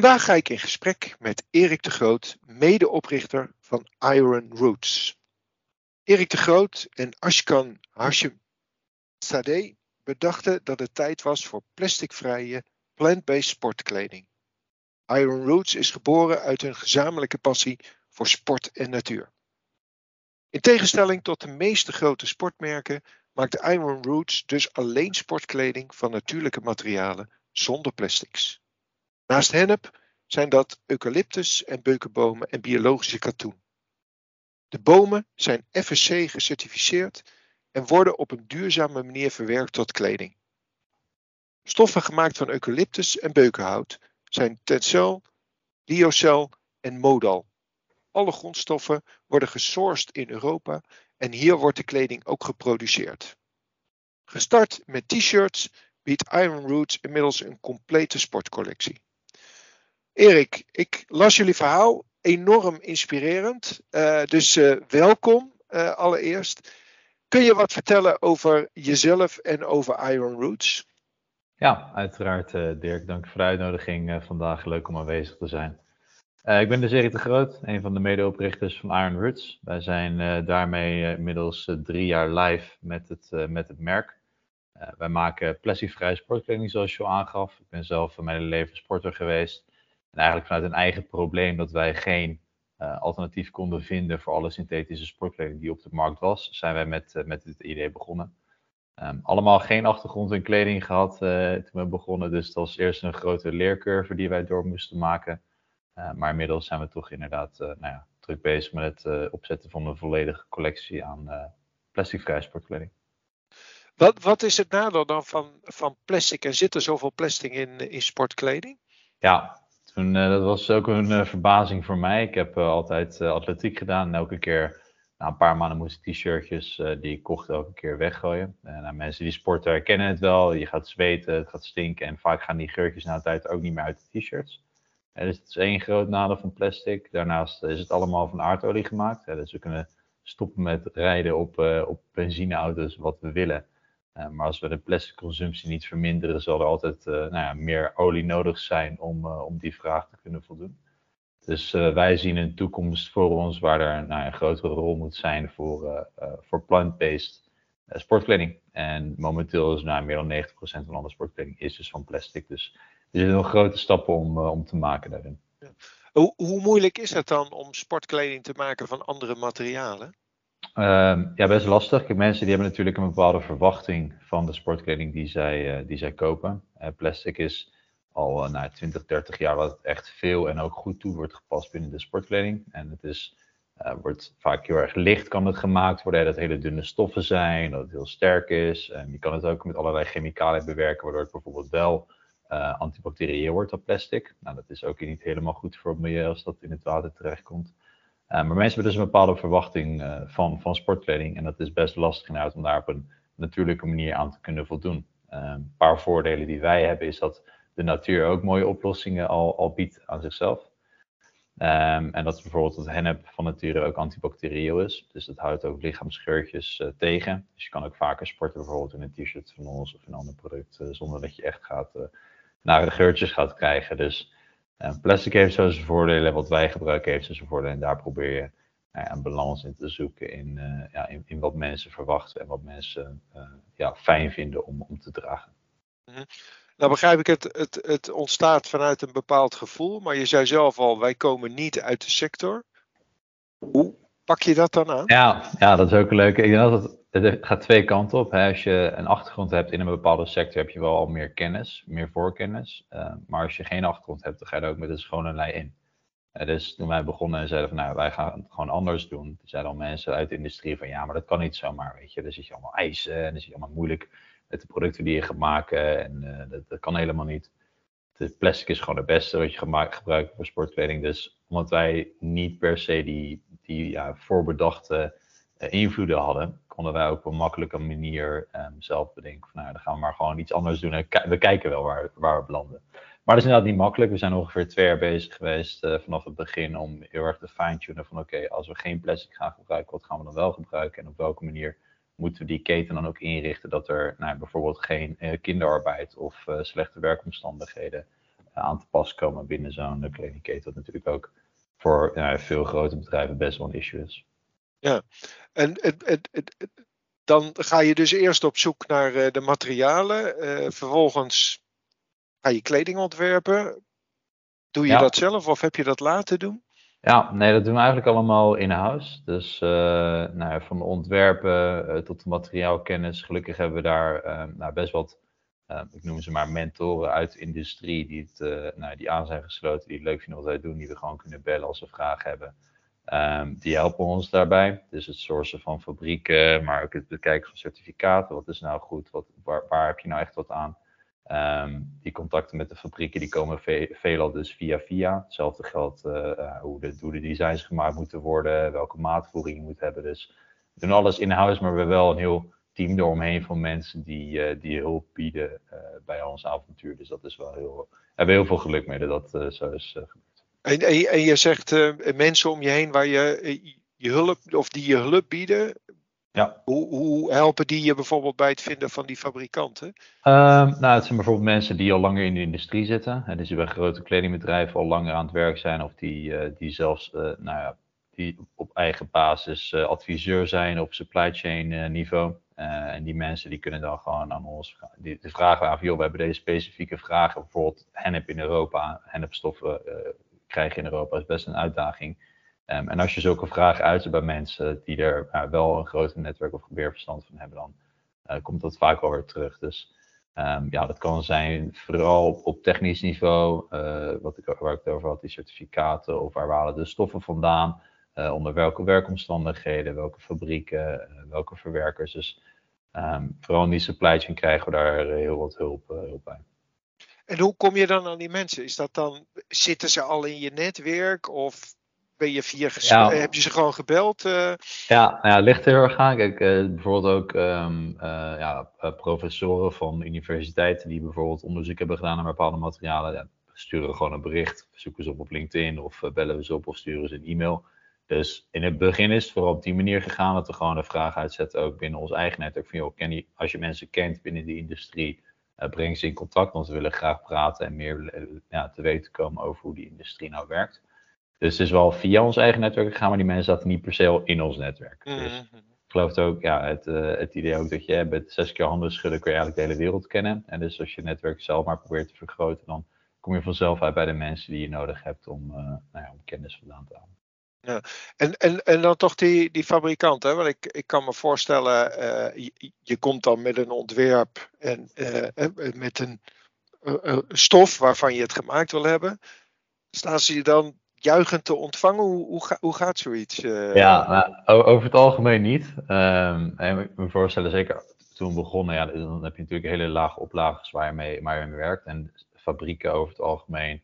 Vandaag ga ik in gesprek met Erik de Groot, medeoprichter van Iron Roots. Erik de Groot en Ashkan Hashim Sadeh bedachten dat het tijd was voor plasticvrije, plant-based sportkleding. Iron Roots is geboren uit hun gezamenlijke passie voor sport en natuur. In tegenstelling tot de meeste grote sportmerken maakt Iron Roots dus alleen sportkleding van natuurlijke materialen zonder plastics. Naast hennep zijn dat eucalyptus en beukenbomen en biologische katoen. De bomen zijn FSC gecertificeerd en worden op een duurzame manier verwerkt tot kleding. Stoffen gemaakt van eucalyptus en beukenhout zijn tencel, lyocell en modal. Alle grondstoffen worden gesourced in Europa en hier wordt de kleding ook geproduceerd. Gestart met t-shirts biedt Iron Roots inmiddels een complete sportcollectie. Erik, ik las jullie verhaal, enorm inspirerend. Uh, dus uh, welkom uh, allereerst. Kun je wat vertellen over jezelf en over Iron Roots? Ja, uiteraard Dirk. Dank voor de uitnodiging vandaag. Leuk om aanwezig te zijn. ik ben dus Erik de Groot, een van de medeoprichters van Iron Roots. Wij zijn daarmee inmiddels drie jaar live met het, met het merk. wij maken plasticvrije sportkleding zoals je al aangaf. Ik ben zelf mijn hele leven sporter geweest. En eigenlijk vanuit een eigen probleem dat wij geen uh, alternatief konden vinden voor alle synthetische sportkleding die op de markt was, zijn wij met, uh, met dit idee begonnen. Um, allemaal geen achtergrond in kleding gehad uh, toen we begonnen, dus dat was eerst een grote leercurve die wij door moesten maken. maar inmiddels zijn we toch inderdaad nou ja, druk bezig met het opzetten van een volledige collectie aan plasticvrije sportkleding. Wat, wat is het nadeel dan van, van plastic en zit er zoveel plastic in, in sportkleding? Ja, uh, dat was ook een uh, verbazing voor mij. Ik heb uh, altijd atletiek gedaan en elke keer na een paar maanden moest ik t-shirtjes die ik kocht elke keer weggooien. En nou, mensen die sporten herkennen het wel. Je gaat zweten, het gaat stinken en vaak gaan die geurtjes na de tijd ook niet meer uit de t-shirts. dus het is één groot nadeel van plastic. Daarnaast is het allemaal van aardolie gemaakt. dus we kunnen stoppen met rijden op, op benzineauto's wat we willen. Uh, maar als we de plastic consumptie niet verminderen, zal er altijd uh, nou ja, meer olie nodig zijn om, uh, om die vraag te kunnen voldoen. Dus wij zien een toekomst voor ons waar er nou, een grotere rol moet zijn voor, voor plant-based sportkleding. En momenteel is nou, meer dan 90% van alle sportkleding is dus van plastic. Dus er zitten nog grote stappen om, om te maken daarin. Hoe, hoe moeilijk is het dan om sportkleding te maken van andere materialen? Uh, ja, best lastig. Mensen die hebben natuurlijk een bepaalde verwachting van de sportkleding die zij, uh, die zij kopen. Uh, plastic is al nou, 20, 30 jaar dat het echt veel en ook goed toe wordt gepast binnen de sportkleding. En het is, wordt vaak heel erg licht kan het gemaakt worden. Dat hele dunne stoffen zijn, dat het heel sterk is. En je kan het ook met allerlei chemicaliën bewerken, waardoor het bijvoorbeeld wel antibacterieel wordt, dat plastic. Nou, dat is ook niet helemaal goed voor het milieu als dat in het water terechtkomt. Uh, maar mensen hebben dus een bepaalde verwachting uh, van, van sportkleding. En dat is best lastig inderdaad om daar op een natuurlijke manier aan te kunnen voldoen. Uh, een paar voordelen die wij hebben is dat de natuur ook mooie oplossingen al, al biedt aan zichzelf. Um, en dat bijvoorbeeld het hennep van nature ook antibacterieel is. Dus dat houdt ook lichaamsgeurtjes tegen. Dus je kan ook vaker sporten bijvoorbeeld in een t-shirt van ons of een ander product. zonder dat je echt gaat, naar de geurtjes gaat krijgen. Dus plastic heeft zo zijn voordelen, wat wij gebruiken heeft zo zijn voordelen. En daar probeer je ja, een balans in te zoeken in, uh, ja, in, in, wat mensen verwachten en wat mensen ja, fijn vinden om, om te dragen. Mm Nou begrijp ik het, het, het ontstaat vanuit een bepaald gevoel, maar je zei zelf al, wij komen niet uit de sector. Hoe pak je dat dan aan? Ja, ja dat is ook leuk. Ik denk dat het het gaat twee kanten op. Als je een achtergrond hebt in een bepaalde sector, heb je wel al meer kennis, meer voorkennis. Uh, maar als je geen achtergrond hebt, dan ga je er ook met een schone lei in. Uh, dus toen wij begonnen en zeiden van nou, wij gaan het gewoon anders doen. Zeiden al mensen uit de industrie van ja, maar dat kan niet zomaar, weet je. Dan zit je allemaal eisen en dan zit je allemaal moeilijk met de producten die je gaat maken. En uh, dat, dat, kan helemaal niet. Het plastic is gewoon het beste wat je gemaakt, gebruikt voor sportkleding. Dus omdat wij niet per se die, die ja, voorbedachte invloeden hadden, konden wij ook op een makkelijke manier um, zelf bedenken van nou, dan gaan we maar gewoon iets anders doen en we kijken wel waar, waar we belanden. Maar dat is inderdaad niet makkelijk. We zijn ongeveer twee jaar bezig geweest uh, vanaf het begin om heel erg te fine-tunen van oké, als we geen plastic gaan gebruiken, wat gaan we dan wel gebruiken en op welke manier moeten we die keten dan ook inrichten dat er nou, bijvoorbeeld geen uh, kinderarbeid of uh, slechte werkomstandigheden aan te pas komen binnen zo'n kledingketen. Wat natuurlijk ook voor veel grote bedrijven best wel een issue is. Ja, en het, het, het, dan ga je dus eerst op zoek naar de materialen. vervolgens ga je kleding ontwerpen. Doe je dat zelf of heb je dat laten doen? Ja, nee, dat doen we eigenlijk allemaal in-house. Dus uh, nou, van de ontwerpen uh, tot de materiaalkennis. Gelukkig hebben we daar uh, nou, best wat, ik noem ze maar mentoren uit de industrie, die, het, nou, die aan zijn gesloten, die het leuk vinden wat wij doen, die we gewoon kunnen bellen als we vragen hebben. Um, die helpen ons daarbij. Dus het sourcen van fabrieken, maar ook het bekijken van certificaten. Wat is nou goed? Wat, waar, waar heb je nou echt wat aan? Um, die contacten met de fabrieken die komen ve veelal dus via via. Hetzelfde geldt uh, hoe, de, hoe de designs gemaakt moeten worden, welke maatvoering je moet hebben. Dus we doen alles in-house, maar we hebben wel een heel team eromheen van mensen die, uh, die hulp bieden bij ons avontuur. Dus dat is wel heel, we hebben heel veel geluk mee dat dat zo is gebeurd. En, en, en, je zegt mensen om je heen waar je, je hulp, of die je hulp bieden, ja. Hoe, hoe, helpen die je bijvoorbeeld bij het vinden van die fabrikanten? Um, nou, het zijn bijvoorbeeld mensen die al langer in de industrie zitten. Hè, dus die bij grote kledingbedrijven al langer aan het werk zijn. Of die, uh, die zelfs uh, nou ja, die op eigen basis uh, adviseur zijn op supply chain niveau. en die mensen die kunnen dan gewoon aan ons die, de vragen aan, joh, we hebben deze specifieke vragen. Bijvoorbeeld hennep in Europa, hennepstoffen krijgen in Europa is best een uitdaging. Um, en als je zulke vragen uit bij mensen die er uh, wel een groter netwerk of verstand van hebben, dan uh, komt dat vaak wel weer terug. Dus um, ja, dat kan zijn vooral op, technisch niveau, uh, wat ik, waar ik het over had, die certificaten of waar halen de stoffen vandaan, onder welke werkomstandigheden, welke fabrieken, welke verwerkers. Dus um, vooral in die supply chain krijgen we daar heel wat hulp, hulp bij. En hoe kom je dan aan die mensen? Is dat dan, zitten ze al in je netwerk of ben je via ja. heb je ze gewoon gebeld? Uh... Ja, nou ja, ligt heel erg aan. Kijk, uh, bijvoorbeeld ook um, uh, ja, professoren van universiteiten die bijvoorbeeld onderzoek hebben gedaan naar bepaalde materialen. Ja, sturen gewoon een bericht, zoeken ze op op LinkedIn of bellen we ze op of sturen ze een e-mail. Dus in het begin is het vooral op die manier gegaan dat we gewoon een vraag uitzetten, ook binnen ons eigen netwerk. Van joh, ken je, als je mensen kent binnen die industrie, breng ze in contact, want we willen graag praten en meer ja, te weten komen over hoe die industrie nou werkt. Dus het is wel via ons eigen netwerk gegaan, maar die mensen zaten niet per se in ons netwerk. Dus mhm. ik geloof ook, ja, het, uh, het idee ook dat je met zes keer handen schudden kun je eigenlijk de hele wereld kennen. En dus als je netwerk zelf maar probeert te vergroten, dan kom je vanzelf uit bij de mensen die je nodig hebt om, uh, nou ja, om kennis vandaan te halen. Ja, en, en, en dan toch die, die fabrikant, hè? want ik, ik kan me voorstellen, uh, je, je, komt dan met een ontwerp en met een stof waarvan je het gemaakt wil hebben. Staan ze je dan juichend te ontvangen? Hoe, hoe, hoe gaat zoiets? Ja, nou, over het algemeen niet. Um, en ik me voorstellen, zeker toen begonnen, ja, dan heb je natuurlijk hele lage oplages waar je mee, waar je mee werkt. En fabrieken over het algemeen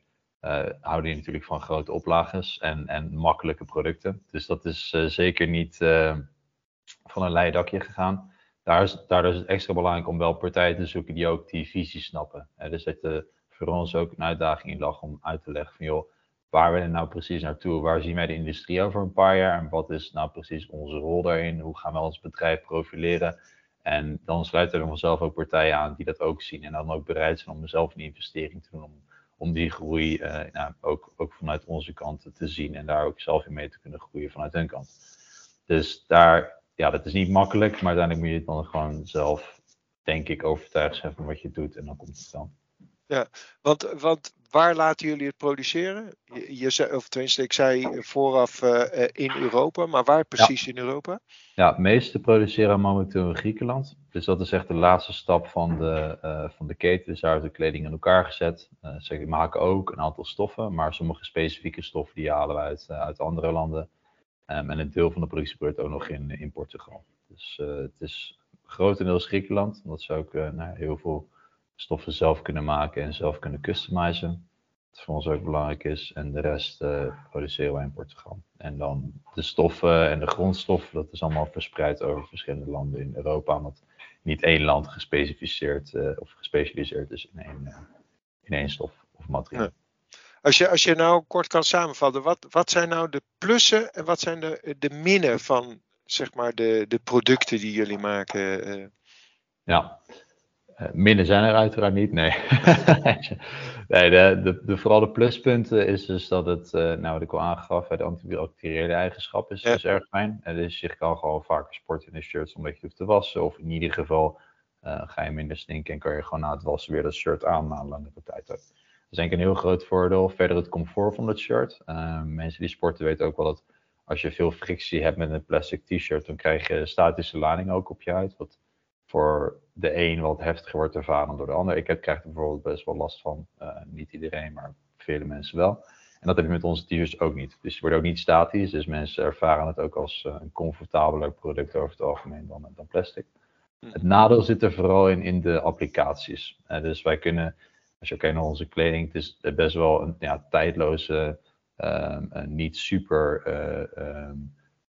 houden je natuurlijk van grote oplages en, en makkelijke producten. Dus dat is uh, zeker niet van een leidakje gegaan. Daar is, daardoor is het extra belangrijk om wel partijen te zoeken die ook die visie snappen. dus dat er voor ons ook een uitdaging in lag om uit te leggen van joh, waar willen we nou precies naartoe? Waar zien wij de industrie over een paar jaar? En wat is nou precies onze rol daarin? Hoe gaan we ons bedrijf profileren? En dan sluiten er vanzelf ook partijen aan die dat ook zien. En dan ook bereid zijn om zelf een investering te doen. Om, om die groei uh, nou, ook, ook vanuit onze kant te zien. En daar ook zelf in mee te kunnen groeien vanuit hun kant. Dus daar, ja, dat is niet makkelijk. Maar uiteindelijk moet je dan gewoon zelf, denk ik, overtuigd zijn van wat je doet. En dan komt het dan. Ja, want, want waar laten jullie het produceren? Je, je of tenminste, ik zei vooraf uh, in Europa, maar waar precies in Europa? Ja, het meeste produceren momenteel in Griekenland. Dus dat is echt de laatste stap van de, uh, van de keten. Dus daar wordt de kleding in elkaar gezet. Uh, ze maken ook een aantal stoffen, maar sommige specifieke stoffen die halen we uit, uit andere landen. Um, en een deel van de productie gebeurt ook nog in, in Portugal. Dus het is grotendeels Griekenland, omdat ze ook nou, heel veel stoffen zelf kunnen maken en zelf kunnen customizen. Wat voor ons ook belangrijk is. En de rest uh, produceren wij in Portugal. En dan de stoffen en de grondstoffen, dat is allemaal verspreid over verschillende landen in Europa. Omdat niet één land gespecificeerd uh, of gespecialiseerd is in één, uh, in één stof of materiaal. Als je, als je nou kort kan samenvatten, wat, wat zijn nou de plussen en wat zijn de, de minnen van zeg maar de, de producten die jullie maken? Ja, Uh, minder zijn er uiteraard niet, nee. nee de, de, de, vooral de pluspunten is dus dat het, uh, nou wat ik al aangaf, de antibacteriële eigenschap is, is erg fijn. En dus je kan gewoon vaker sporten in een shirt zonder dat je hoeft te wassen. Of in ieder geval uh, ga je minder stinken en kan je gewoon na het wassen weer dat shirt aan na een langere tijd. Dat is denk ik een heel groot voordeel. Verder het comfort van het shirt. mensen die sporten weten ook wel dat als je veel frictie hebt met een plastic t-shirt, dan krijg je statische lading ook op je huid. Wat voor de een wat heftiger wordt ervaren dan door de ander. Ik heb, krijg er bijvoorbeeld best wel last van. Uh, niet iedereen, maar vele mensen wel. En dat heb je met onze t-shirts ook niet. Dus die worden ook niet statisch. Dus mensen ervaren het ook als uh, een comfortabeler product over het algemeen dan, dan plastic. Hm. Het nadeel zit er vooral in, in de applicaties. Uh, dus wij kunnen, als je kijkt naar onze kleding, het is best wel een ja, tijdloze, ehm, niet super ehm,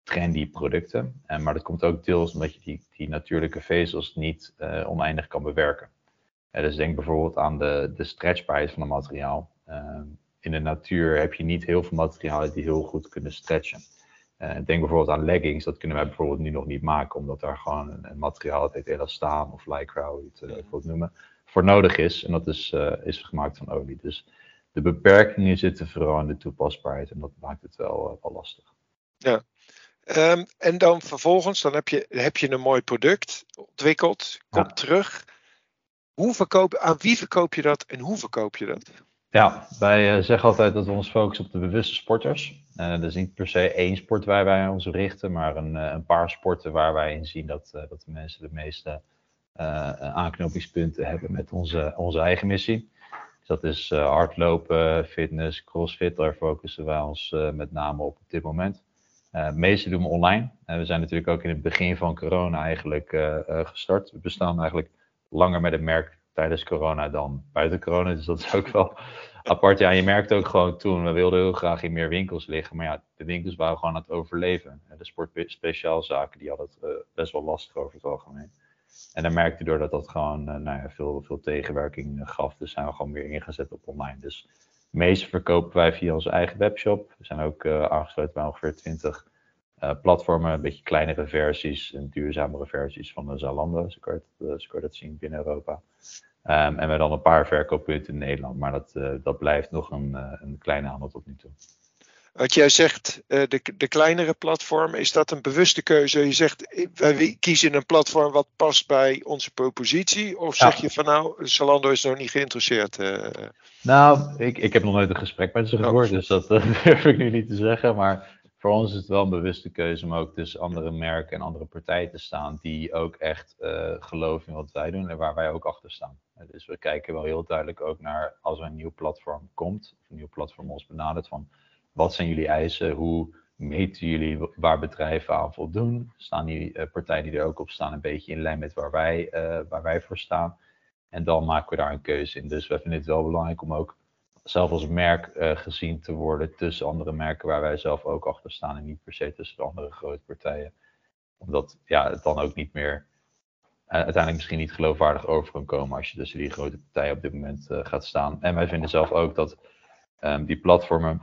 trendy producten. En, maar dat komt ook deels omdat je die, die natuurlijke vezels niet uh, oneindig kan bewerken. Uh, dus denk bijvoorbeeld aan de, de stretchbaarheid van een materiaal. Uh, in de natuur heb je niet heel veel materialen die heel goed kunnen stretchen. Denk bijvoorbeeld aan leggings, dat kunnen wij bijvoorbeeld nu nog niet maken, omdat daar gewoon een, een materiaal, het heet elastaan of lycra, hoe je het uh, noemen, voor nodig is. En dat is, is gemaakt van olie. Dus de beperkingen zitten vooral in de toepasbaarheid en dat maakt het wel, wel lastig. Ja, Um, en dan vervolgens, dan heb je, heb je een mooi product ontwikkeld, komt ja. terug. Hoe verkoop, aan wie verkoop je dat en hoe verkoop je dat? Ja, wij uh, zeggen altijd dat we ons focussen op de bewuste sporters. Uh, dus niet per se één sport waar wij ons richten, maar een, uh, een paar sporten waar wij in zien dat, dat de mensen de meeste aanknopingspunten hebben met onze, onze eigen missie. Dus dat is hardlopen, fitness, crossfit, daar focussen wij ons met name op op dit moment. Uh, het meeste doen we online. Uh, we zijn natuurlijk ook in het begin van corona eigenlijk uh, gestart. We bestaan eigenlijk langer met het merk tijdens corona dan buiten corona. Dus dat is ook wel apart. Ja, je merkt ook gewoon toen, we wilden heel graag in meer winkels liggen. Maar ja, de winkels waren gewoon aan het overleven. De sportspeciaalzaken, die hadden het best wel lastig over het algemeen. En dan merkte je door dat dat gewoon nou ja, veel, veel tegenwerking gaf. Dus zijn we gewoon weer ingezet op online. Dus meeste verkopen wij via onze eigen webshop. We zijn ook uh, aangesloten bij ongeveer 20 uh, eh, platformen, een beetje kleinere versies en duurzamere versies van de Zalando, zo kan je, je dat zien binnen Europa. Um, en we hebben dan een paar verkooppunten in Nederland, maar dat, dat blijft nog een, een kleine handel tot nu toe. Wat jij zegt, de, de kleinere platform, is dat een bewuste keuze? Je zegt, wij kiezen een platform wat past bij onze propositie? Of zeg je van nou, Zalando is nog niet geïnteresseerd? Nou, ik, ik heb nog nooit een gesprek met ze gehoord, oh. dus dat uh, durf ik nu niet te zeggen. Maar voor ons is het wel een bewuste keuze om ook dus andere merken en andere partijen te staan die ook echt uh, geloven in wat wij doen en waar wij ook achter staan. Dus we kijken wel heel duidelijk ook naar als er een nieuw platform komt, of een nieuw platform ons benadert van wat zijn jullie eisen, hoe meten jullie waar bedrijven aan voldoen, staan die uh, partijen die er ook op staan een beetje in lijn met waar wij, waar wij voor staan. En dan maken we daar een keuze in. Dus we vinden het wel belangrijk om ook zelf als merk uh, gezien te worden tussen andere merken waar wij zelf ook achter staan en niet per se tussen de andere grote partijen. Omdat ja, het dan ook niet meer uiteindelijk misschien niet geloofwaardig over kan komen als je tussen die grote partijen op dit moment gaat staan. En wij vinden zelf ook dat um, die platformen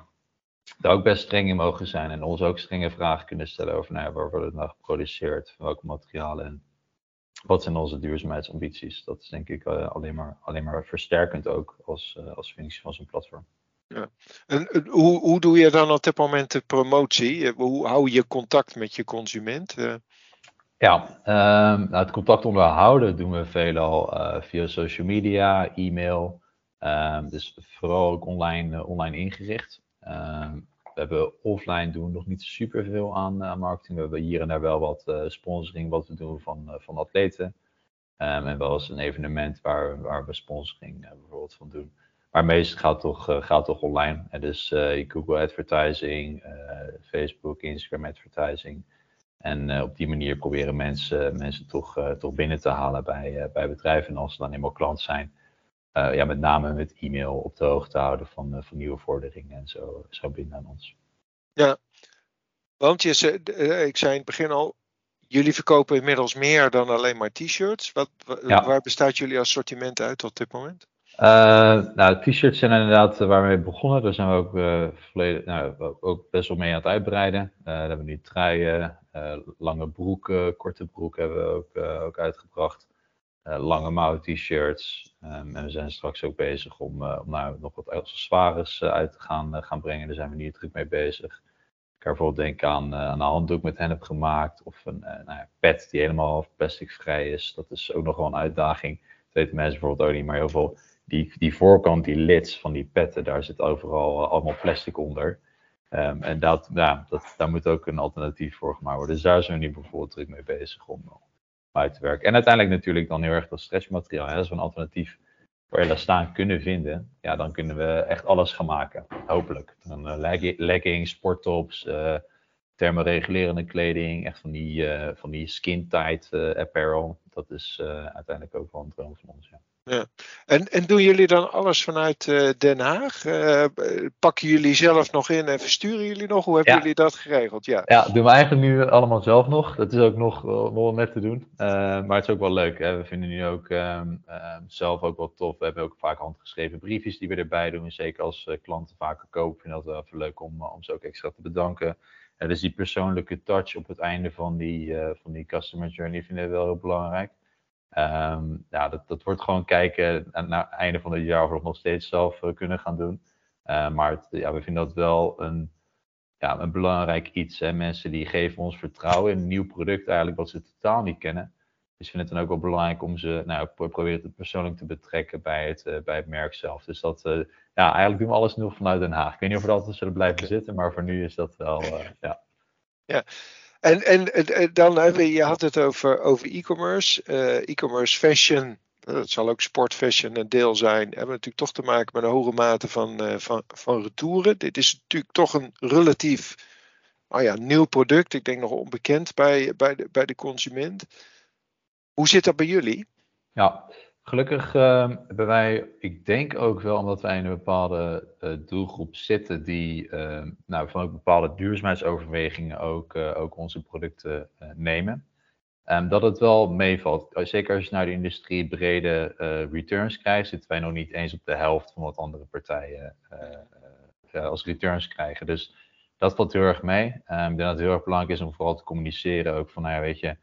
daar ook best streng in mogen zijn en ons ook strenge vragen kunnen stellen over nou ja, waar wordt het nou geproduceerd, welke materialen en wat zijn onze duurzaamheidsambities? Dat is denk ik uh, alleen, maar, alleen maar versterkend ook als, uh, als functie van zo'n platform. Ja. En hoe, hoe doe je dan op dit moment de promotie? Eh, hoe hou je contact met je consument? Uh... Ja, um, nou, het contact onderhouden doen we veelal uh, via social media, e-mail. Um, dus vooral ook online, online ingericht. Um, we hebben offline doen nog niet superveel aan, aan marketing. We hebben hier en daar wel wat uh, sponsoring wat we doen van, uh, van atleten. Um, en wel eens een evenement waar, waar we sponsoring bijvoorbeeld van doen. Maar meestal gaat toch, gaat toch online. En dus Google advertising, Facebook, Instagram advertising. En op die manier proberen mensen, mensen toch, toch binnen te halen bij, bij bedrijven. En als ze dan eenmaal klant zijn, uh, ja, met name met e-mail op de hoogte houden van, uh, van nieuwe vorderingen en zo, zo binnen aan ons. Ja, want je, uh, ik zei in het begin al, jullie verkopen inmiddels meer dan alleen maar t-shirts. Wat, ja. Waar bestaat jullie assortiment uit op dit moment? nou, t-shirts zijn inderdaad waar we mee begonnen. Daar zijn we ook, volledig, nou, ook best wel mee aan het uitbreiden. daar hebben we nu truien, lange broeken, korte broeken hebben we ook, ook uitgebracht. Lange mouw t-shirts. Ehm, en we zijn straks ook bezig om, om nou, nog wat accessoires uit te gaan, gaan brengen. Daar zijn we nu druk mee bezig. Ik kan bijvoorbeeld denken aan, aan een handdoek met hennep gemaakt. Of een nou ja, pet die helemaal plasticvrij is. Dat is ook nog wel een uitdaging. Dat weten mensen bijvoorbeeld ook niet. Maar heel veel die, die voorkant, die lids van die petten, daar zit overal allemaal plastic onder. Um, en dat, ja, dat, daar moet ook een alternatief voor gemaakt worden. Dus daar zijn we nu bijvoorbeeld druk mee bezig om uit te werken. En uiteindelijk natuurlijk dan heel erg dat stretchmateriaal. Hè, als we een alternatief voor elastaan kunnen vinden, ja, dan kunnen we echt alles gaan maken. Hopelijk. Dan uh, leggings, sporttops, uh, thermoregulerende kleding, echt van die, uh, van die skin-tight apparel. Dat is uiteindelijk ook wel een droom van ons. Ja. Ja. En, en doen jullie dan alles vanuit uh, Den Haag? Uh, pakken jullie zelf nog in en versturen jullie nog? Hoe hebben jullie dat geregeld? Ja. ja, doen we eigenlijk nu allemaal zelf nog. Dat is ook nog wel net te doen. Uh, maar het is ook wel leuk. Hè? We vinden nu ook um, zelf ook wel tof. We hebben ook vaak handgeschreven briefjes die we erbij doen. Zeker als klanten vaker kopen, vind ik dat wel even leuk om, om ze ook extra te bedanken. dus die persoonlijke touch op het einde van die, van die customer journey vinden we wel heel belangrijk. Um, ja, dat, dat wordt gewoon kijken naar het einde van het jaar of we nog steeds zelf uh, kunnen gaan doen. Uh, maar het, ja, we vinden dat wel een, ja, een belangrijk iets. Hè. Mensen die geven ons vertrouwen in een nieuw product eigenlijk wat ze totaal niet kennen. Dus ik vind het dan ook wel belangrijk om ze, nou, proberen het persoonlijk te betrekken bij het, uh, bij het merk zelf. Dus dat, ja, eigenlijk doen we alles nu vanuit Den Haag. Ik weet niet of we altijd zullen blijven zitten, maar voor nu is dat wel, ja. Ja, en, en, dan, je had het over, over e-commerce, e-commerce fashion. Dat zal ook sportfashion een deel zijn. We hebben natuurlijk toch te maken met een hoge mate van, van, van retouren. Dit is natuurlijk toch een relatief oh ja, nieuw product. Ik denk nog onbekend bij, bij, de, bij de consument. Hoe zit dat bij jullie? Ja, Gelukkig uh, hebben wij, ik denk ook wel omdat wij in een bepaalde uh, doelgroep zitten die uh, nou, van bepaalde duurzaamheidsoverwegingen ook, eh, ook onze producten nemen. Um, dat het wel meevalt. Zeker als je naar de industrie brede returns krijgt, zitten wij nog niet eens op de helft van wat andere partijen als returns krijgen. Dus dat valt heel erg mee. Um, ik denk dat het heel erg belangrijk is om vooral te communiceren ook van, nou weet je,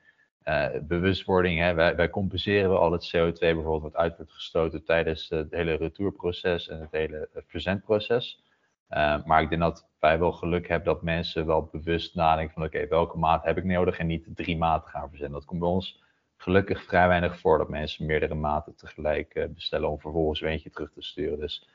uh, bewustwording. Hè. Wij, wij, compenseren al het CO2 bijvoorbeeld wat uit wordt gestoten tijdens het hele retourproces en het hele verzendproces. Uh, maar ik denk dat wij wel geluk hebben dat mensen wel bewust nadenken van oké, welke maat heb ik nodig en niet drie maten gaan verzenden. Dat komt bij ons gelukkig vrij weinig voor dat mensen meerdere maten tegelijk bestellen om vervolgens weer eentje terug te sturen. Dus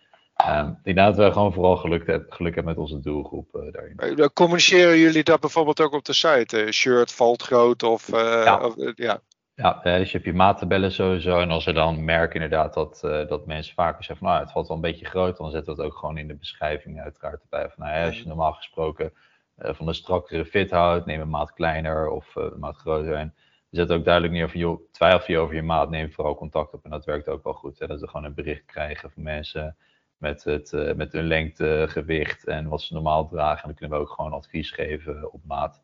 Um, ik denk dat we gewoon vooral geluk, geluk hebben met onze doelgroep uh, daarin. Communiceren jullie dat bijvoorbeeld ook op de site? Uh, shirt valt groot of, ja. Of, ja. Ja, dus je hebt je maattabellen sowieso. En als we dan merken inderdaad dat, dat mensen vaker zeggen van nou, het valt wel een beetje groot, dan zetten we het ook gewoon in de beschrijving uiteraard erbij. Van, nou, ja, als je normaal gesproken van een strakkere fit houdt, neem een maat kleiner of een maat groter. En we zetten ook duidelijk neer van joh, twijfel je over je maat, neem vooral contact op. En dat werkt ook wel goed. Hè? Dat we gewoon een bericht krijgen van mensen met, het, uh, met hun lengte, gewicht en wat ze normaal dragen. En dan kunnen we ook gewoon advies geven op maat.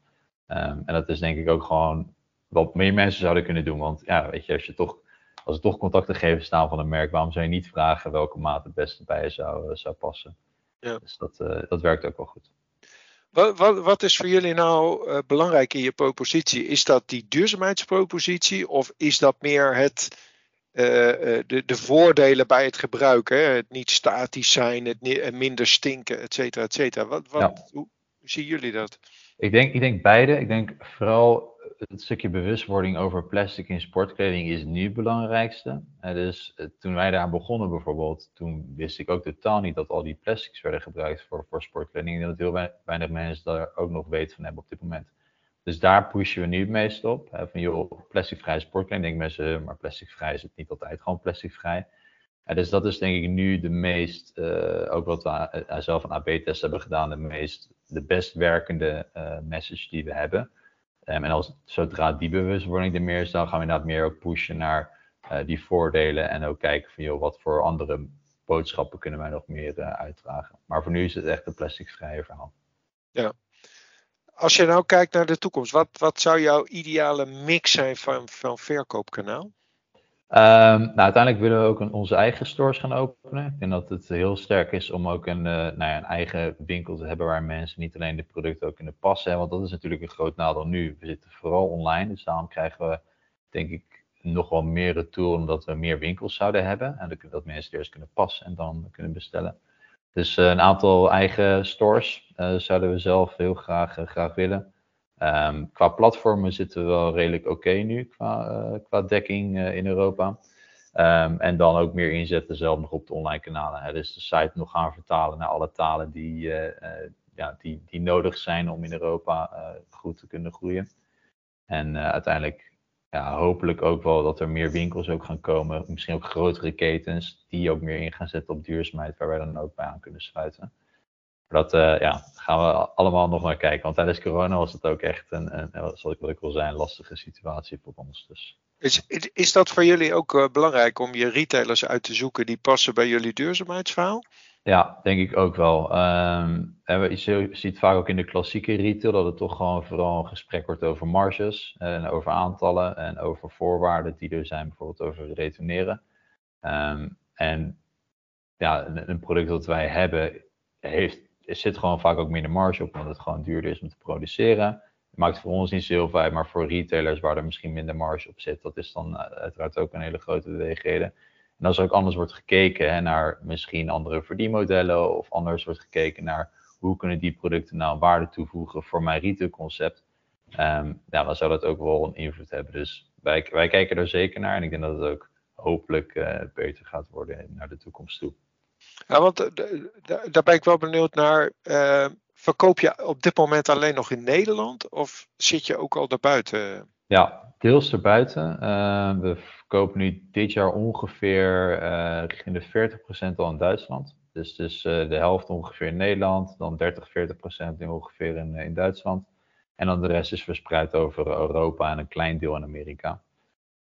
Um, en dat is denk ik ook gewoon wat meer mensen zouden kunnen doen. Want ja, weet je, als je toch, als er toch contactgegevens staan van een merk, waarom zou je niet vragen welke maat het beste bij je zou, uh, zou passen? Ja. Dus dat, uh, dat werkt ook wel goed. Wat, wat, wat, is voor jullie nou uh, belangrijk in je propositie? Is dat die duurzaamheidspropositie of is dat meer het eh, eh, de, de voordelen bij het gebruiken. Het niet statisch zijn, het eh, minder stinken, et cetera, et cetera. Wat, wat, hoe, zien jullie dat? Ik denk, ik denk beide. Ik denk vooral het stukje bewustwording over plastic in sportkleding is nu het belangrijkste. dus toen wij daar begonnen bijvoorbeeld, toen wist ik ook totaal niet dat al die plastics werden gebruikt voor, voor sportkleding. En dat heel weinig mensen daar ook nog weten van hebben op dit moment. Dus daar pushen we nu het meest op. Hè, van joh, plasticvrij sportkleding. Denk mensen, maar plasticvrij is het niet altijd gewoon plasticvrij. En dus dat is denk ik nu de meest, uh, ook wat we uh, zelf een AB-test hebben gedaan, de meest, de best werkende uh, message die we hebben. Um, en als, zodra die bewustwording er meer is, dan gaan we inderdaad meer ook pushen naar die voordelen en ook kijken van joh, wat voor andere boodschappen kunnen wij nog meer uitdragen. Maar voor nu is het echt een plasticvrije verhaal. Ja, als je nou kijkt naar de toekomst, wat, wat zou jouw ideale mix zijn van, van verkoopkanaal? Um, nou, uiteindelijk willen we ook een, onze eigen stores gaan openen. Ik denk dat het heel sterk is om ook een, uh, nou ja, een eigen winkel te hebben waar mensen niet alleen de producten ook kunnen passen. Want dat is natuurlijk een groot nadeel nu. We zitten vooral online, dus daarom krijgen we, denk ik, nog wel meer retour omdat we meer winkels zouden hebben. En dat mensen eerst kunnen passen en dan kunnen bestellen. Dus een aantal eigen stores zouden we zelf heel graag, graag willen. Um, qua platformen zitten we wel redelijk oké nu qua, qua dekking in Europa. Um, en dan ook meer inzetten zelf nog op de online kanalen. Hè. Dus de site nog gaan vertalen naar alle talen die, ja, die, die nodig zijn om in Europa goed te kunnen groeien. En uiteindelijk ja, hopelijk ook wel dat er meer winkels ook gaan komen. Misschien ook grotere ketens die ook meer in gaan zetten op duurzaamheid, waar wij dan ook bij aan kunnen sluiten. Dat ja, gaan we allemaal nog naar kijken. Want tijdens corona was het ook echt een, een zoals ik, ik wil zijn, een lastige situatie voor ons. Dus is, is dat voor jullie ook uh, belangrijk om je retailers uit te zoeken die passen bij jullie duurzaamheidsverhaal? Ja, denk ik ook wel. Um, je ziet vaak ook in de klassieke retail dat het toch gewoon vooral een gesprek wordt over marges en over aantallen en over voorwaarden die er zijn, bijvoorbeeld over retourneren. Um, en ja, een, product dat wij hebben, heeft, zit gewoon vaak ook minder marge op, omdat het gewoon duurder is om te produceren maakt voor ons niet zoveel uit, maar voor retailers waar er misschien minder marge op zit, dat is dan eh, uiteraard ook een hele grote beweegreden. En als er ook anders wordt gekeken hè, naar misschien andere verdienmodellen of anders wordt gekeken naar hoe kunnen die producten nou waarde toevoegen voor mijn retailconcept, um, ja, dan zou dat ook wel een invloed hebben. Dus wij, wij kijken er zeker naar en ik denk dat het ook hopelijk uh, beter gaat worden naar de toekomst toe. Ja, want uh, daar ben ik wel benieuwd naar. Uh, Verkoop je op dit moment alleen nog in Nederland of zit je ook al daarbuiten? Ja, deels erbuiten. Uh, we verkopen nu dit jaar ongeveer uh, richting de 40% al in Duitsland. Dus, dus uh, de helft ongeveer in Nederland, dan 30, 40% nu ongeveer in, in Duitsland. En dan de rest is verspreid over Europa en een klein deel in Amerika.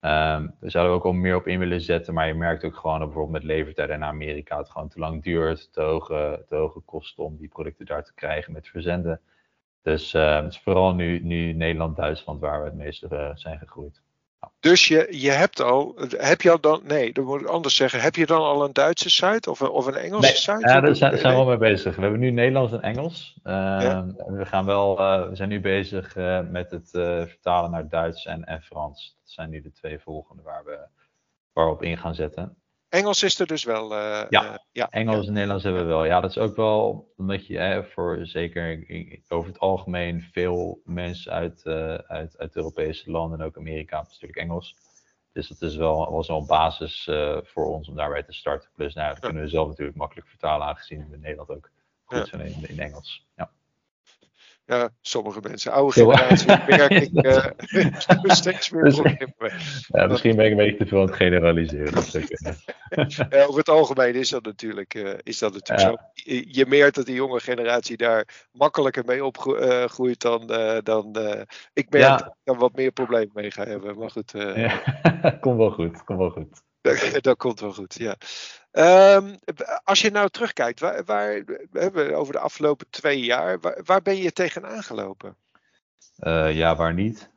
Um, we zouden ook al meer op in willen zetten, maar je merkt ook gewoon dat bijvoorbeeld met levertijden naar Amerika het gewoon te lang duurt, te hoge, te hoge kosten om die producten daar te krijgen met verzenden. Dus uh, het is vooral nu, nu Nederland, Duitsland waar we het meeste uh, zijn gegroeid. Dus je, je hebt al, heb je al dan, nee, dat moet ik anders zeggen, heb je dan al een Duitse site of een, of een Engelse nee, site? Ja, daar zijn, zijn we al mee bezig. We hebben nu Nederlands en Engels. Uh, ja. We, gaan wel, uh, we zijn nu bezig uh, met het vertalen naar Duits en, en Frans. Dat zijn nu de twee volgende waar we, waar we op in gaan zetten. Engels is er dus wel. Uh, ja, uh, ja, Engels ja. en Nederlands hebben we wel. Ja, dat is ook wel omdat je hè, voor zeker over het algemeen veel mensen uit, uh, uit, uit Europese landen en ook Amerika natuurlijk Engels. Dus dat is wel, was wel een basis voor ons om daarbij te starten. Plus, nou, dat kunnen we zelf natuurlijk makkelijk vertalen, aangezien we in Nederland ook goed zijn in, in Engels. Ja. Ja, sommige mensen, oude generatie, merk ik uh, steeds meer dus, ja, misschien ben ik een beetje te veel aan het generaliseren. ja, over het algemeen is dat natuurlijk, uh, is dat natuurlijk ja. zo. Je, merkt dat die jonge generatie daar makkelijker mee opgroeit uh, dan, dan ik merk dat ik daar wat meer problemen mee ga hebben. Maar goed. komt wel goed, komt wel goed. Dat, dat komt wel goed, ja. Um, als je nou terugkijkt, waar, waar hebben we over de afgelopen twee jaar, waar, waar ben je tegenaan gelopen? Uh, ja, waar niet?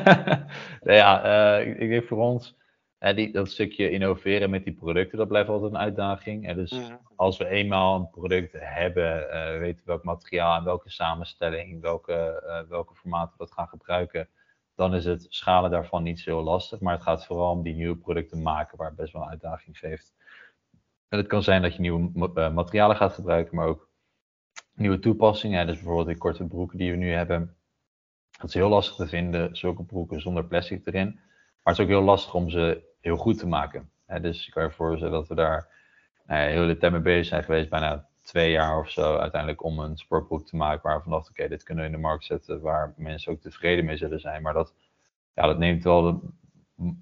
nou ja, uh, ik, ik denk voor ons, uh, die, dat stukje innoveren met die producten, dat blijft altijd een uitdaging. En dus mm. als we eenmaal een product hebben, weten welk materiaal en welke samenstelling, welke, welke formaten we dat gaan gebruiken, dan is het schalen daarvan niet zo lastig. Maar het gaat vooral om die nieuwe producten maken, waar het best wel een uitdaging heeft. En het kan zijn dat je nieuwe uh, materialen gaat gebruiken, maar ook nieuwe toepassingen. Dus bijvoorbeeld die korte broeken die we nu hebben. Het is heel lastig te vinden, zulke broeken zonder plastic erin. Maar het is ook heel lastig om ze heel goed te maken. Dus ik kan je voorstellen dat we daar nou ja, heel de tijd mee bezig zijn geweest, bijna twee jaar of zo uiteindelijk om een sportbroek te maken waarvan dacht, oké, dit kunnen we in de markt zetten waar mensen ook tevreden mee zullen zijn. Maar dat, ja, dat neemt wel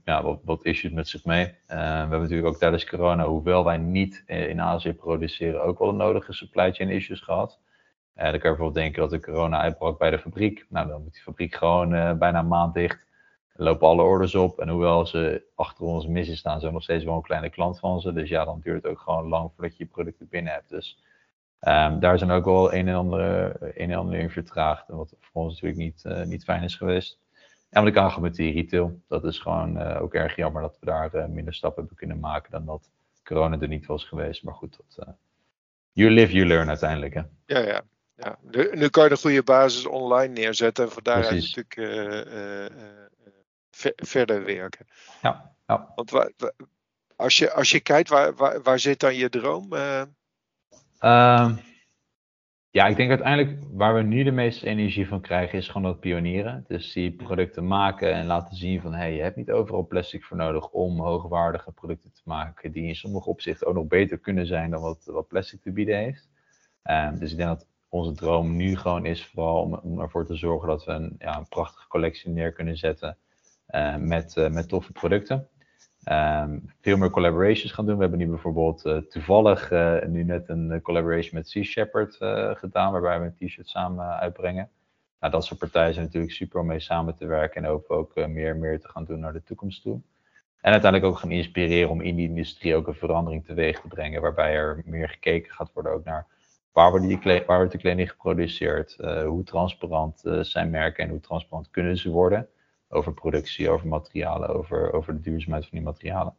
ja, wat, issues met zich mee. Uh, we hebben natuurlijk ook tijdens corona, hoewel wij niet in Azië produceren, ook wel de nodige supply chain issues gehad. Uh, dan kan je bijvoorbeeld denken dat de corona uitbrak bij de fabriek. Nou, dan moet die fabriek gewoon bijna een maand dicht. Dan lopen alle orders op. En hoewel ze achter ons missen staan, zijn nog steeds wel een kleine klant van ze. Dus ja, dan duurt het ook gewoon lang voordat je je producten binnen hebt. Dus um, daar zijn ook wel een en ander, een en ander in vertraagd. Wat voor ons natuurlijk niet, niet fijn is geweest. En wat ik aangaf met die retail, dat is gewoon uh, ook erg jammer dat we daar uh, minder stappen hebben kunnen maken dan dat corona er niet was geweest. Maar goed, dat, you live, you learn uiteindelijk. Hè? Ja, ja. ja. Nu, nu, kan je een goede basis online neerzetten en van daaruit natuurlijk verder werken. Ja, ja. Want wa- wa- als, je, als je kijkt, waar, waar, waar zit dan je droom? Eh, Ehm, ja, ik denk uiteindelijk waar we nu de meeste energie van krijgen is gewoon dat pionieren. Dus die producten maken en laten zien van hey, je hebt niet overal plastic voor nodig om hoogwaardige producten te maken die in sommige opzichten ook nog beter kunnen zijn dan wat, wat plastic te bieden heeft. Ehm, dus ik denk dat onze droom nu gewoon is vooral om, om ervoor te zorgen dat we een, ja, een prachtige collectie neer kunnen zetten eh, met, eh, met toffe producten. Ehm, veel meer collaborations gaan doen. We hebben nu bijvoorbeeld eh, toevallig eh, nu net een eh, collaboration met Sea Shepherd gedaan, waarbij we een t-shirt samen uitbrengen. Nou, dat soort partijen zijn natuurlijk super om mee samen te werken en hopen ook meer en meer te gaan doen naar de toekomst toe. En uiteindelijk ook gaan inspireren om in die industrie ook een verandering teweeg te brengen, waarbij er meer gekeken gaat worden ook naar waar wordt, die waar wordt de kleding geproduceerd, hoe transparant zijn merken en hoe transparant kunnen ze worden over productie, over materialen, over, over de duurzaamheid van die materialen.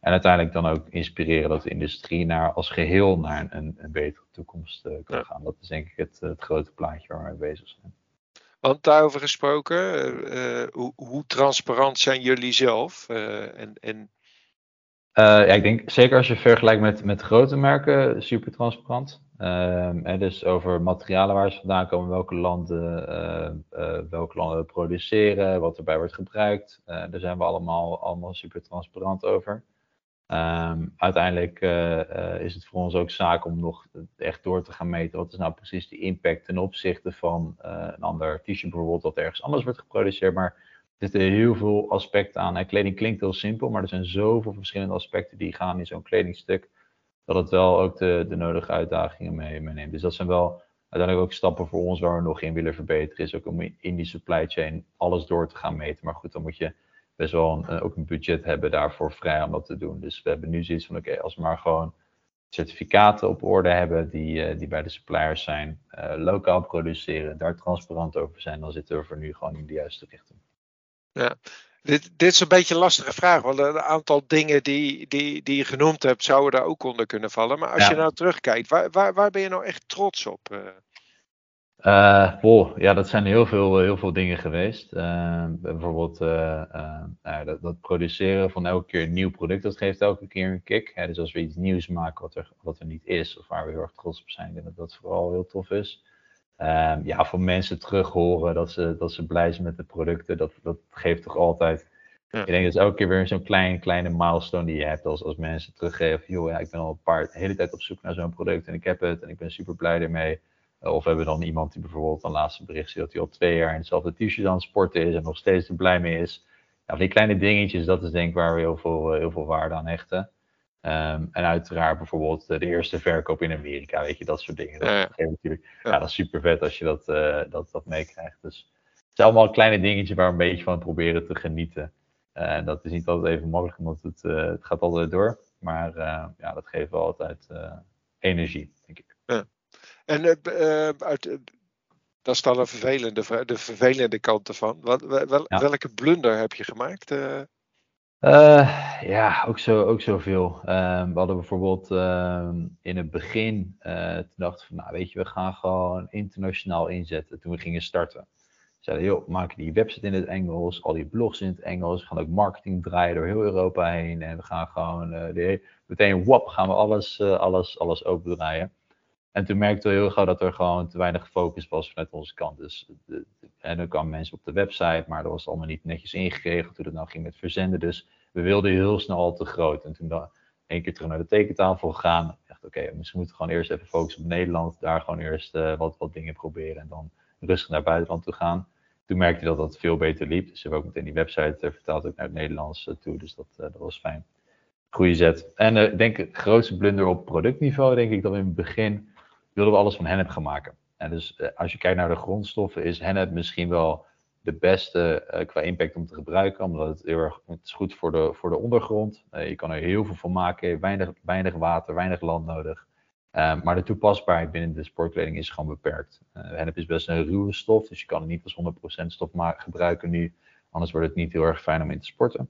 En uiteindelijk dan ook inspireren dat de industrie naar, als geheel naar een, een betere toekomst eh, kan Ja. gaan. Dat is denk ik het, het grote plaatje waar we mee bezig zijn. want daarover gesproken, eh, eh, hoe, hoe transparant zijn jullie zelf? En, en ja, ik denk zeker als je vergelijkt met, met grote merken, super transparant. Ehm, dus over materialen waar ze vandaan komen, welke landen, eh, welke landen produceren, wat erbij wordt gebruikt. Eh, daar zijn we allemaal, allemaal super transparant over. Ehm, uiteindelijk is het voor ons ook zaak om nog echt door te gaan meten wat is nou precies de impact ten opzichte van een ander t-shirt bijvoorbeeld dat ergens anders wordt geproduceerd. Maar er zitten heel veel aspecten aan. En kleding klinkt heel simpel, maar er zijn zoveel verschillende aspecten die gaan in zo'n kledingstuk. Dat het wel ook de, de nodige uitdagingen mee, meeneemt. Dus dat zijn wel uiteindelijk ook stappen voor ons waar we nog in willen verbeteren. Is ook om in die supply chain alles door te gaan meten. Maar goed, dan moet je best wel een, eh, ook een budget hebben daarvoor vrij om dat te doen. Dus we hebben nu zoiets van oké, als we maar gewoon certificaten op orde hebben die, eh, die bij de suppliers zijn, eh, lokaal produceren, daar transparant over zijn, dan zitten we voor nu gewoon in de juiste richting. Dit, dit is een beetje een lastige vraag, want een aantal dingen die, die, die je genoemd hebt, zouden daar ook onder kunnen vallen. Maar als Ja. je nou terugkijkt, waar, waar, waar ben je nou echt trots op? Eh, Eh, boh, ja, dat zijn heel veel, heel veel dingen geweest. Eh, bijvoorbeeld eh, eh, nou ja, dat, dat produceren van elke keer een nieuw product, dat geeft elke keer een kick. Hè. Dus als we iets nieuws maken wat er, wat er niet is, of waar we heel erg trots op zijn, ik denk dat dat vooral heel tof is. Ehm, ja, van mensen terug horen dat ze, dat ze blij zijn met de producten, dat, dat geeft toch altijd. Ja. Ik denk dat is elke keer weer zo'n klein, kleine milestone die je hebt als, als mensen teruggeven. Joh, ja, ik ben al een paar, de hele tijd op zoek naar zo'n product en ik heb het en ik ben super blij ermee. Uh, Of we hebben dan iemand die bijvoorbeeld een laatste bericht ziet dat hij al twee jaar in hetzelfde t-shirt aan het sporten is en nog steeds er blij mee is. Ja, van die kleine dingetjes, dat is denk ik waar we heel veel, eh, heel veel waarde aan hechten. Ehm, en uiteraard bijvoorbeeld eh, de eerste verkoop in Amerika, weet je, dat soort dingen. Dat, Ja, natuurlijk, Ja. ja. dat is super vet als je dat, eh, dat, dat meekrijgt. Dus het zijn allemaal kleine dingetjes waar we een beetje van proberen te genieten. Eh, En dat is niet altijd even makkelijk, want het, het gaat altijd door. Maar ja, dat geeft wel altijd energie, denk ik. En uit, dat is dan een vervelende, de vervelende kant ervan. Wat, wel. Welke blunder heb je gemaakt? Eh? Ja, ook, zo, ook zoveel. Ehm, we hadden bijvoorbeeld ehm, in het begin, eh, toen dachten we van, nou weet je, we gaan gewoon internationaal inzetten toen we gingen starten. Zeiden, joh, maken die website in het Engels, al die blogs in het Engels, we gaan ook marketing draaien door heel Europa heen en we gaan gewoon eh, meteen, wap, gaan we alles, alles, alles opendraaien. En toen merkten we heel gauw dat er gewoon te weinig focus was vanuit onze kant. Dus, de, en dan kwamen mensen op de website, maar dat was allemaal niet netjes ingeregeld hoe het nou ging met verzenden. Dus we wilden heel snel al te groot. En toen dan één keer terug naar de tekentafel gegaan. Dacht, oké, misschien moeten we gewoon eerst even focussen op Nederland. Daar gewoon eerst eh, wat, wat dingen proberen. En dan rustig naar buitenland toe gaan. Toen merkte hij dat dat veel beter liep. Dus we hebben ook meteen die website eh, vertaald ook naar het Nederlands eh, toe. Dus dat, dat was fijn. Goeie zet. En ik denk grootste blunder op productniveau, denk ik dat we in het begin wilden we alles van hennep gaan maken. En dus eh, als je kijkt naar de grondstoffen, is hennep misschien wel de beste eh, qua impact om te gebruiken, omdat het heel erg het is goed voor de, voor de ondergrond. Eh, je kan er heel veel van maken, weinig, weinig water, weinig land nodig. Maar de toepasbaarheid binnen de sportkleding is gewoon beperkt. Hennep is best een ruwe stof, dus je kan het niet als 100% stof gebruiken nu. Anders wordt het niet heel erg fijn om in te sporten.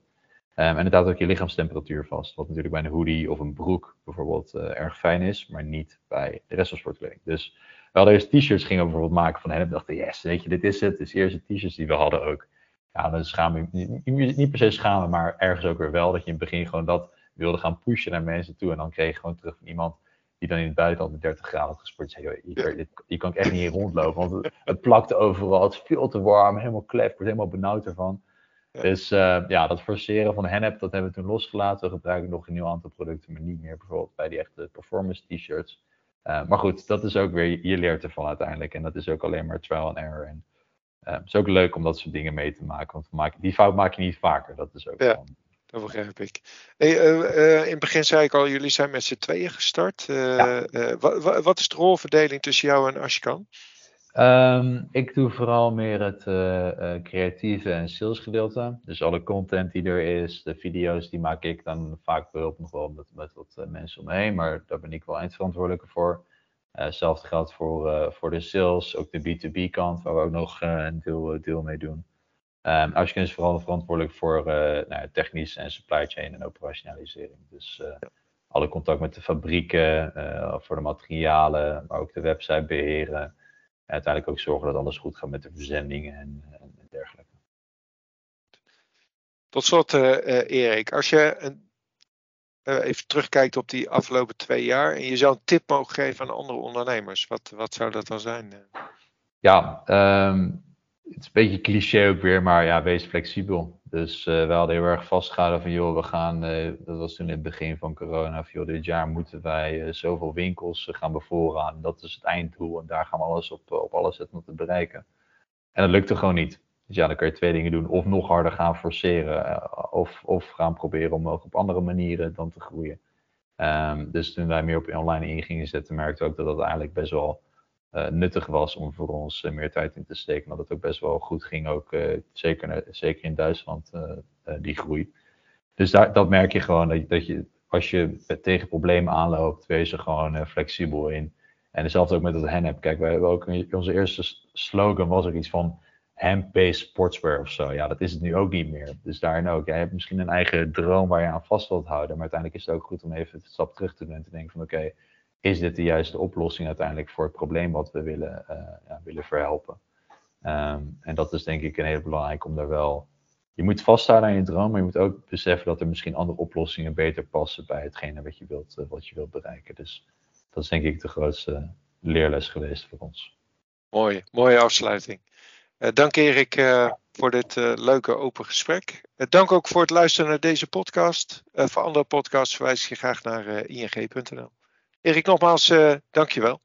Ehm, en het houdt ook je lichaamstemperatuur vast. Wat natuurlijk bij een hoodie of een broek bijvoorbeeld eh, erg fijn is, maar niet bij de rest van sportkleding. Dus we hadden eerst t-shirts gingen we bijvoorbeeld maken van hennep. dachten, yes, weet je, dit is het. Het is de eerste t-shirts die we hadden ook. ja, dan schaam je niet, niet per se schamen, maar ergens ook weer wel. Dat je in het begin gewoon dat wilde gaan pushen naar mensen toe. En dan kreeg je gewoon terug van iemand die dan in het buitenland met 30 graden had gesport. Zei, hier, hier kan ik echt niet in rondlopen, want het, het plakte overal. Het is veel te warm, helemaal klef, ik word helemaal benauwd ervan. Dus uh, ja, dat forceren van hennep, dat hebben we toen losgelaten. We gebruiken nog een nieuw aantal producten, maar niet meer bijvoorbeeld bij die echte performance t-shirts. Uh, maar goed, dat is ook weer, je leert ervan uiteindelijk. En dat is ook alleen maar trial and error. En uh, het is ook leuk om dat soort dingen mee te maken. Want maak, die fout maak je niet vaker. Dat is ook ja. Van, dat begrijp ik. Hey, uh, in het begin zei ik al, jullie zijn met z'n tweeën gestart. Ja. wat is de rolverdeling tussen jou en Ashkan? Um, ik doe vooral meer het creatieve en sales gedeelte. Dus alle content die er is, de video's, die maak ik dan vaak behulp nog wel met, met wat mensen omheen. Maar daar ben ik wel eindverantwoordelijke voor. Hetzelfde geldt voor, voor de sales, ook de B2B kant, waar we ook nog een deel, deel mee doen. Um, Ashken is vooral verantwoordelijk voor uh, nou, technisch en supply chain en operationalisering. Dus uh, alle contact met de fabrieken, uh, voor de materialen, maar ook de website beheren. En uiteindelijk ook zorgen dat alles goed gaat met de verzendingen en, en dergelijke. Tot slot, Erik, als je een, even terugkijkt op die afgelopen twee jaar en je zou een tip mogen geven aan andere ondernemers, wat, wat zou dat dan zijn? Ja, um, het is een beetje cliché ook weer, maar ja, wees flexibel. Dus uh, we hadden heel erg vastgehouden van, joh, we gaan, uh, dat was toen in het begin van corona, van, joh, dit jaar moeten wij uh, zoveel winkels gaan bevoorraden. Dat is het einddoel en daar gaan we alles op, op alles zetten om te bereiken. En dat lukte gewoon niet. Dus ja, dan kun je twee dingen doen. Of nog harder gaan forceren, of, of gaan proberen om ook op andere manieren dan te groeien. Um, dus toen wij meer op online in gingen zetten, merkte ook dat dat eigenlijk best wel nuttig was om voor ons uh, meer tijd in te steken. Dat het ook best wel goed ging, ook uh, zeker, zeker in Duitsland, die groei. Dus daar, dat merk je gewoon, dat, dat je als je tegen problemen aanloopt, wees er gewoon flexibel in. En hetzelfde ook met het hennep. Kijk, wij hebben ook onze eerste slogan was er iets van hemp-based sportswear of zo. Ja, dat is het nu ook niet meer. Dus daarin ook. Jij hebt misschien een eigen droom waar je aan vast wilt houden. Maar uiteindelijk is het ook goed om even een stap terug te doen en te denken van oké, is dit de juiste oplossing uiteindelijk voor het probleem wat we willen, uh, ja, willen verhelpen. Um, en dat is denk ik een hele belangrijk om daar wel. Je moet vasthouden aan je droom, maar je moet ook beseffen dat er misschien andere oplossingen beter passen bij hetgene wat je wilt, uh, wat je wilt bereiken. Dus dat is denk ik de grootste leerles geweest voor ons. Mooi, mooie afsluiting. Uh, dank Erik voor dit leuke open gesprek. dank ook voor het luisteren naar deze podcast. voor andere podcasts verwijs je graag naar ing.nl. Erik, nogmaals, uh, dankjewel.